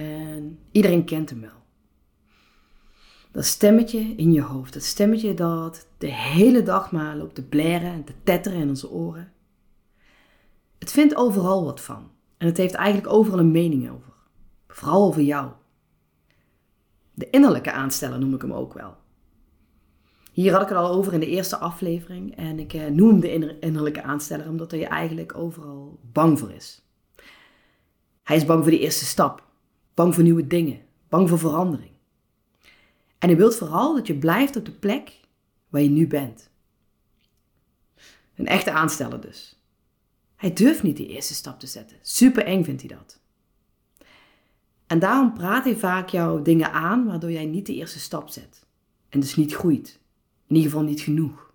en iedereen kent hem wel. Dat stemmetje in je hoofd, dat stemmetje dat de hele dag maar loopt te blaren en te tetteren in onze oren. Het vindt overal wat van en het heeft eigenlijk overal een mening over. Vooral over jou. De innerlijke aansteller noem ik hem ook wel. Hier had ik het al over in de eerste aflevering en ik eh, noem de innerlijke aansteller omdat hij eigenlijk overal bang voor is. Hij is bang voor de eerste stap, bang voor nieuwe dingen, bang voor verandering. En hij wil vooral dat je blijft op de plek waar je nu bent. Een echte aansteller dus. Hij durft niet die eerste stap te zetten. Super eng vindt hij dat. En daarom praat hij vaak jouw dingen aan waardoor jij niet de eerste stap zet. En dus niet groeit. In ieder geval niet genoeg.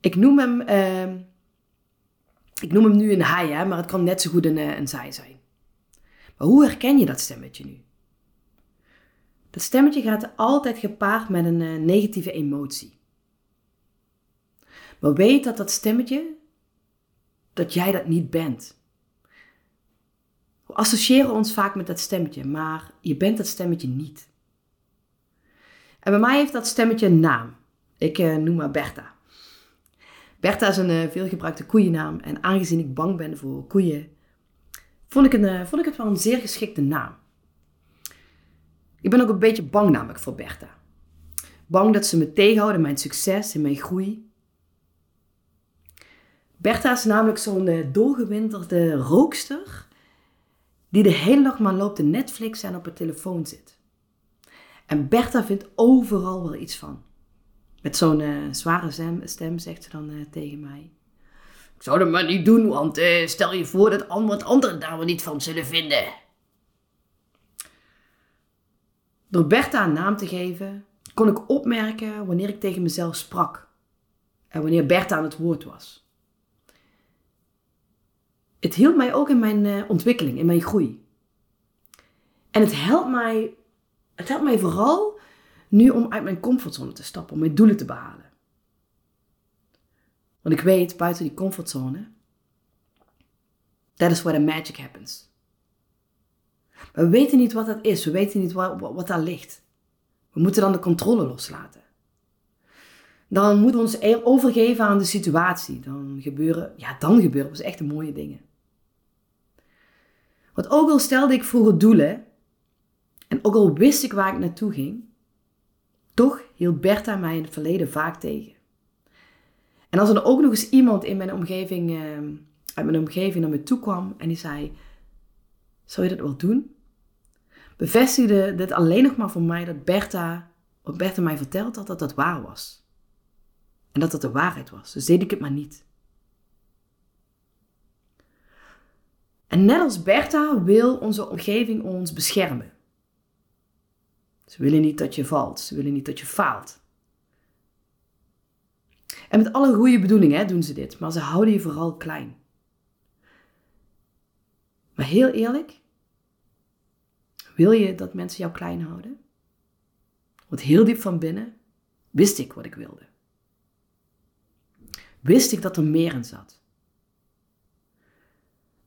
Ik noem hem, uh, ik noem hem nu een hij, hè, maar het kan net zo goed een, eh, een zij zijn. Maar hoe herken je dat stemmetje nu? Dat stemmetje gaat altijd gepaard met een uh, negatieve emotie. Maar weet dat dat stemmetje, dat jij dat niet bent. We associëren ons vaak met dat stemmetje, maar je bent dat stemmetje niet. En bij mij heeft dat stemmetje een naam. Ik uh, noem haar Bertha. Bertha is een uh, veelgebruikte koeiennaam. En aangezien ik bang ben voor koeien, vond ik, een, uh, vond ik het wel een zeer geschikte naam. Ik ben ook een beetje bang namelijk voor Bertha. Bang dat ze me tegenhouden in mijn succes, in mijn groei. Bertha is namelijk zo'n doorgewinterde rookster die de hele dag maar loopt te Netflix en op haar telefoon zit. En Bertha vindt overal wel iets van. Met zo'n uh, zware stem, zegt ze dan uh, tegen mij. Ik zou dat maar niet doen, want uh, stel je voor dat wat anderen daar wel niet van zullen vinden. Door Bertha een naam te geven, kon ik opmerken wanneer ik tegen mezelf sprak. En wanneer Bertha aan het woord was. Het hielp mij ook in mijn ontwikkeling, in mijn groei. En het helpt mij het helpt mij vooral nu om uit mijn comfortzone te stappen, om mijn doelen te behalen. Want ik weet, buiten die comfortzone, that is where the magic happens. Maar we weten niet wat dat is, we weten niet wat, wat, daar ligt. We moeten dan de controle loslaten. Dan moeten we ons overgeven aan de situatie. Dan gebeuren, ja, dan gebeuren dus echt de mooie dingen. Want ook al stelde ik vroeger doelen, en ook al wist ik waar ik naartoe ging, toch hield Bertha mij in het verleden vaak tegen. En als er ook nog eens iemand in mijn omgeving, uh, uit mijn omgeving naar me toe kwam en die zei: Zou je dat wel doen? Bevestigde dit alleen nog maar voor mij dat Bertha, wat Bertha mij verteld had, dat dat waar was. En dat dat de waarheid was. Dus deed ik het maar niet. En net als Bertha wil onze omgeving ons beschermen. Ze willen niet dat je valt. Ze willen niet dat je faalt. En met alle goede bedoelingen hè, doen ze dit, maar ze houden je vooral klein. Maar heel eerlijk, wil je dat mensen jou klein houden? Want heel diep van binnen wist ik wat ik wilde. Wist ik dat er meer in zat.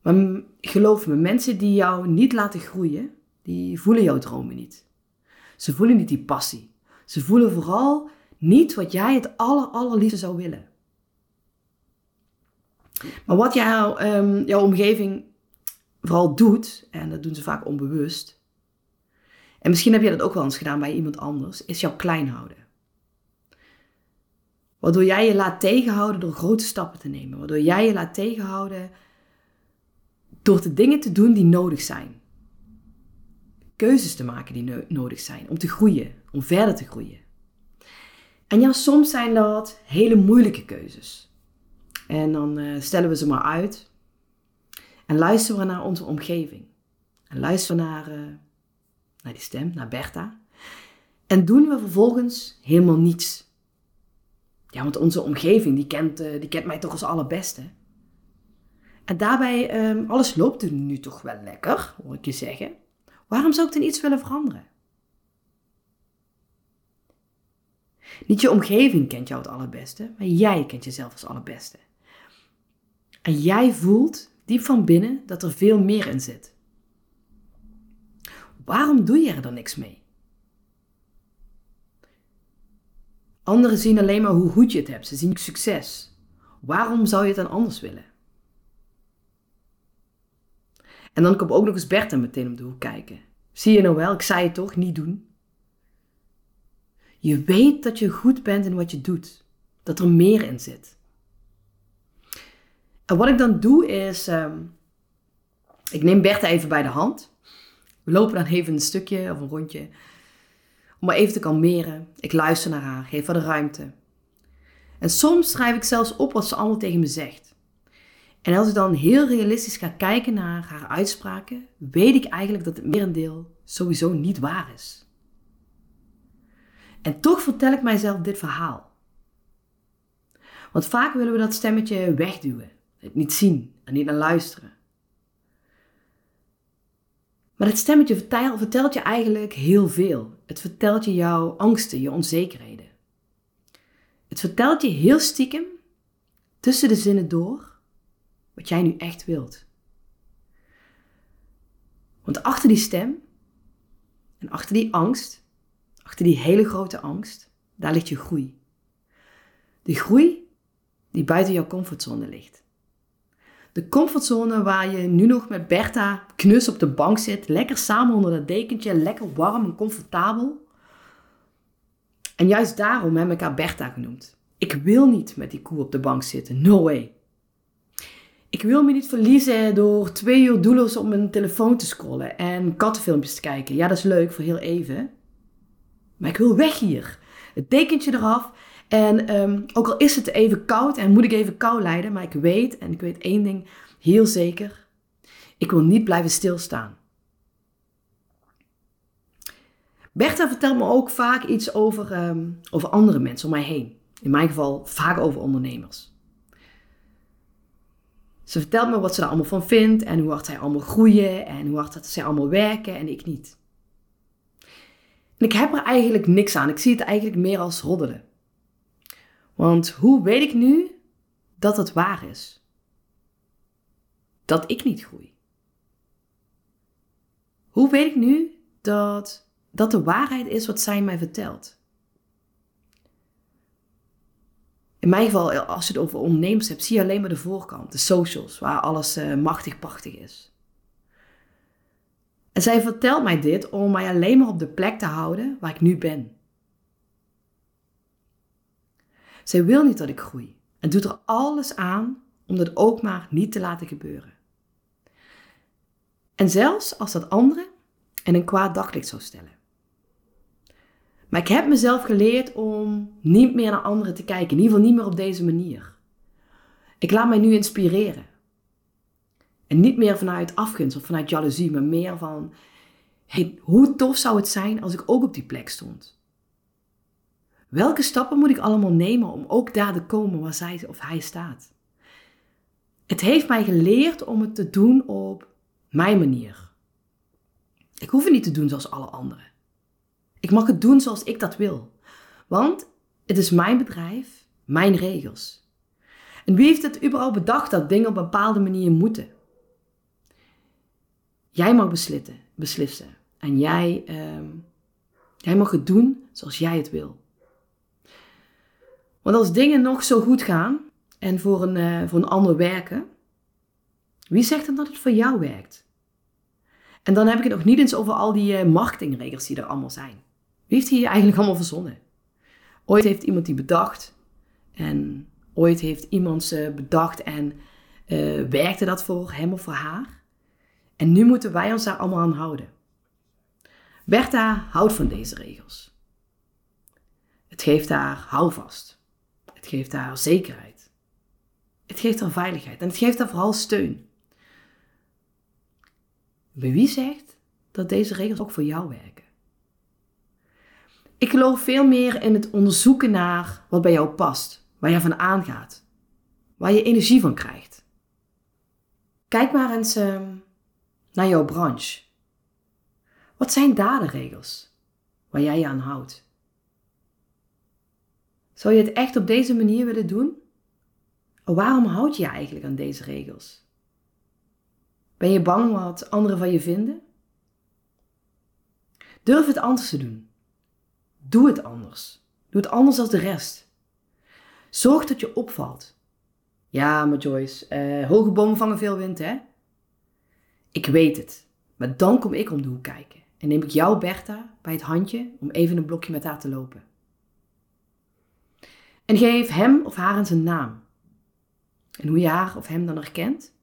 Maar geloof me, mensen die jou niet laten groeien, die voelen jouw dromen niet. Ze voelen niet die passie. Ze voelen vooral niet wat jij het aller, allerliefste zou willen. Maar wat jouw, um, jouw omgeving vooral doet, en dat doen ze vaak onbewust, en misschien heb je dat ook wel eens gedaan bij iemand anders, is jou klein houden. Waardoor jij je laat tegenhouden door grote stappen te nemen. Waardoor jij je laat tegenhouden door de dingen te doen die nodig zijn keuzes te maken die nodig zijn om te groeien, om verder te groeien. En ja, soms zijn dat hele moeilijke keuzes. En dan uh, stellen we ze maar uit. En luisteren we naar onze omgeving. En luisteren naar, uh, naar die stem, naar Bertha. En doen we vervolgens helemaal niets. Ja, want onze omgeving, die kent, uh, die kent mij toch als allerbeste. En daarbij, um, alles loopt er nu toch wel lekker, hoor ik je zeggen. Waarom zou ik dan iets willen veranderen? Niet je omgeving kent jou het allerbeste, maar jij kent jezelf als allerbeste. En jij voelt diep van binnen dat er veel meer in zit. Waarom doe je er dan niks mee? Anderen zien alleen maar hoe goed je het hebt. Ze zien succes. Waarom zou je het dan anders willen? En dan komt ook nog eens Bertha meteen om de hoek kijken. Zie je nou wel, ik zei het toch, niet doen. Je weet dat je goed bent in wat je doet. Dat er meer in zit. En wat ik dan doe is, ehm, ik neem Bertha even bij de hand. We lopen dan even een stukje of een rondje. Om maar even te kalmeren. Ik luister naar haar, geef haar de ruimte. En soms schrijf ik zelfs op wat ze allemaal tegen me zegt. En als ik dan heel realistisch ga kijken naar haar uitspraken, weet ik eigenlijk dat het merendeel sowieso niet waar is. En toch vertel ik mijzelf dit verhaal. Want vaak willen we dat stemmetje wegduwen, het niet zien en niet naar luisteren. Maar dat stemmetje vertelt je eigenlijk heel veel. Het vertelt je jouw angsten, je onzekerheden. Het vertelt je heel stiekem, tussen de zinnen door, wat jij nu echt wilt. Want achter die stem en achter die angst, achter die hele grote angst, daar ligt je groei. De groei die buiten jouw comfortzone ligt. De comfortzone waar je nu nog met Bertha knus op de bank zit, lekker samen onder dat dekentje, lekker warm en comfortabel. En juist daarom heb ik haar Bertha genoemd. Ik wil niet met die koe op de bank zitten, no way. Ik wil me niet verliezen door twee uur doelloos op mijn telefoon te scrollen en kattenfilmpjes te kijken. Ja, dat is leuk voor heel even. Maar ik wil weg hier. Het dekentje eraf. En ehm, ook al is het even koud en moet ik even kou leiden, maar ik weet, en ik weet één ding heel zeker. Ik wil niet blijven stilstaan. Bertha vertelt me ook vaak iets over, ehm, over andere mensen om mij heen. In mijn geval vaak over ondernemers. Ze vertelt me wat ze er allemaal van vindt en hoe hard zij allemaal groeien en hoe hard dat zij allemaal werken en ik niet. En ik heb er eigenlijk niks aan. Ik zie het eigenlijk meer als roddelen. Want hoe weet ik nu dat het waar is? Dat ik niet groei. Hoe weet ik nu dat dat de waarheid is wat zij mij vertelt? In mijn geval, als je het over ondernemers hebt, zie je alleen maar de voorkant, de socials, waar alles uh, machtig prachtig is. En zij vertelt mij dit om mij alleen maar op de plek te houden waar ik nu ben. Zij wil niet dat ik groei en doet er alles aan om dat ook maar niet te laten gebeuren. En zelfs als dat anderen in een kwaad daglicht zou stellen. Maar ik heb mezelf geleerd om niet meer naar anderen te kijken. In ieder geval niet meer op deze manier. Ik laat mij nu inspireren. En niet meer vanuit afgunst of vanuit jaloezie, maar meer van: hey, hoe tof zou het zijn als ik ook op die plek stond? Welke stappen moet ik allemaal nemen om ook daar te komen waar zij of hij staat? Het heeft mij geleerd om het te doen op mijn manier. Ik hoef het niet te doen zoals alle anderen. Ik mag het doen zoals ik dat wil. Want het is mijn bedrijf, mijn regels. En wie heeft het überhaupt bedacht dat dingen op een bepaalde manier moeten? Jij mag beslissen. beslissen. En jij, uh, jij mag het doen zoals jij het wil. Want als dingen nog zo goed gaan en voor een, uh, voor een ander werken, wie zegt dan dat het voor jou werkt? En dan heb ik het nog niet eens over al die uh, marketingregels die er allemaal zijn. Wie heeft hier eigenlijk allemaal verzonnen? Ooit heeft iemand die bedacht. En ooit heeft iemand ze bedacht en uh, werkte dat voor hem of voor haar. En nu moeten wij ons daar allemaal aan houden. Bertha houdt van deze regels. Het geeft haar houvast. Het geeft haar zekerheid. Het geeft haar veiligheid. En het geeft haar vooral steun. Maar wie zegt dat deze regels ook voor jou werken? Ik geloof veel meer in het onderzoeken naar wat bij jou past, waar je van aangaat, waar je energie van krijgt. Kijk maar eens uh, naar jouw branche. Wat zijn daar de regels waar jij je aan houdt? Zou je het echt op deze manier willen doen? waarom houd je je eigenlijk aan deze regels? Ben je bang wat anderen van je vinden? Durf het anders te doen. Doe het anders. Doe het anders dan de rest. Zorg dat je opvalt. Ja, maar Joyce, uh, hoge bomen vangen veel wind, hè? Ik weet het. Maar dan kom ik om de hoek kijken. En neem ik jou, Bertha, bij het handje om even een blokje met haar te lopen. En geef hem of haar eens een naam. En hoe je haar of hem dan herkent?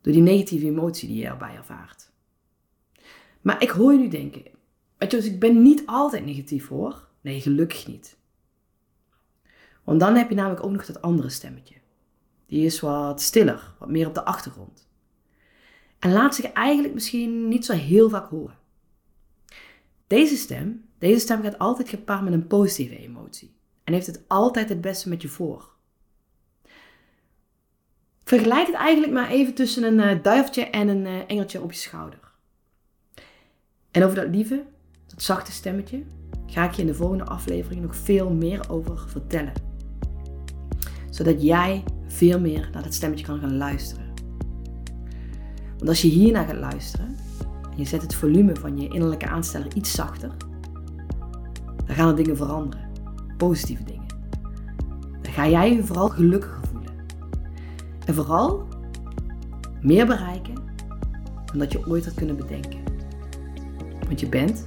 Door die negatieve emotie die je erbij ervaart. Maar ik hoor je nu denken, dus ik ben niet altijd negatief hoor. Nee, gelukkig niet. Want dan heb je namelijk ook nog dat andere stemmetje. Die is wat stiller, wat meer op de achtergrond. En laat zich eigenlijk misschien niet zo heel vaak horen. Deze stem, deze stem gaat altijd gepaard met een positieve emotie. En heeft het altijd het beste met je voor. Vergelijk het eigenlijk maar even tussen een uh, duiveltje en een uh, engeltje op je schouder. En over dat lieve, dat zachte stemmetje, ga ik je in de volgende aflevering nog veel meer over vertellen. Zodat jij veel meer naar dat stemmetje kan gaan luisteren. Want als je hiernaar gaat luisteren en je zet het volume van je innerlijke aansteller iets zachter, dan gaan er dingen veranderen. Positieve dingen. Dan ga jij je vooral gelukkiger voelen. En vooral meer bereiken dan dat je ooit had kunnen bedenken. Want je bent